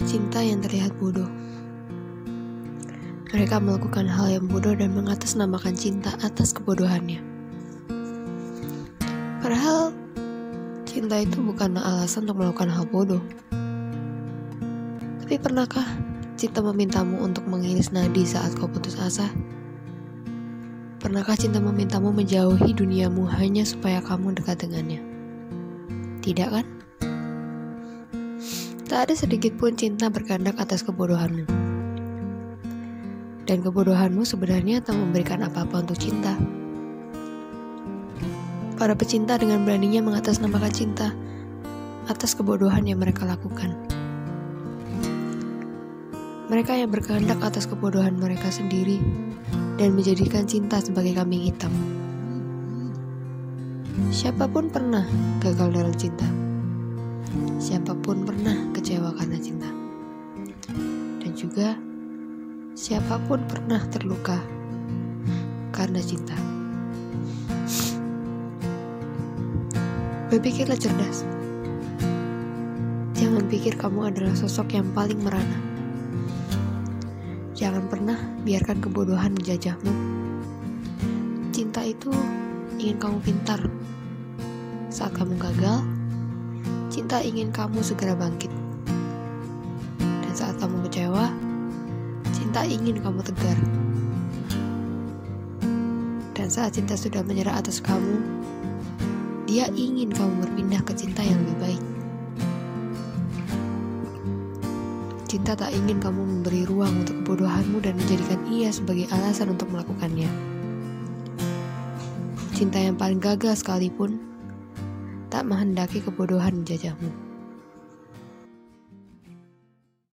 cinta yang terlihat bodoh. Mereka melakukan hal yang bodoh dan mengatasnamakan cinta atas kebodohannya. Padahal cinta itu bukan alasan untuk melakukan hal bodoh. Tapi pernahkah cinta memintamu untuk mengiris nadi saat kau putus asa? Pernahkah cinta memintamu menjauhi duniamu hanya supaya kamu dekat dengannya? Tidak kan? Tak ada sedikit pun cinta berkehendak atas kebodohanmu. Dan kebodohanmu sebenarnya tak memberikan apa-apa untuk cinta. Para pecinta dengan beraninya mengatasnamakan cinta atas kebodohan yang mereka lakukan. Mereka yang berkehendak atas kebodohan mereka sendiri dan menjadikan cinta sebagai kambing hitam. Siapa pun pernah gagal dalam cinta. Siapa pun pernah kecewa karena cinta. Dan juga siapa pun pernah terluka karena cinta. Berpikirlah cerdas. Jangan pikir kamu adalah sosok yang paling merana. Jangan pernah biarkan kebodohan menjajahmu. Cinta itu ingin kamu pintar. Saat kamu gagal, cinta ingin kamu segera bangkit. Dan saat kamu kecewa, cinta ingin kamu tegar. Dan saat cinta sudah menyerah atas kamu, dia ingin kamu berpindah ke cinta yang lebih baik. Cinta tak ingin kamu memberi ruang untuk kebodohanmu dan menjadikan ia sebagai alasan untuk melakukannya. Cinta yang paling gagal sekalipun tak menghendaki kebodohan menjajahmu.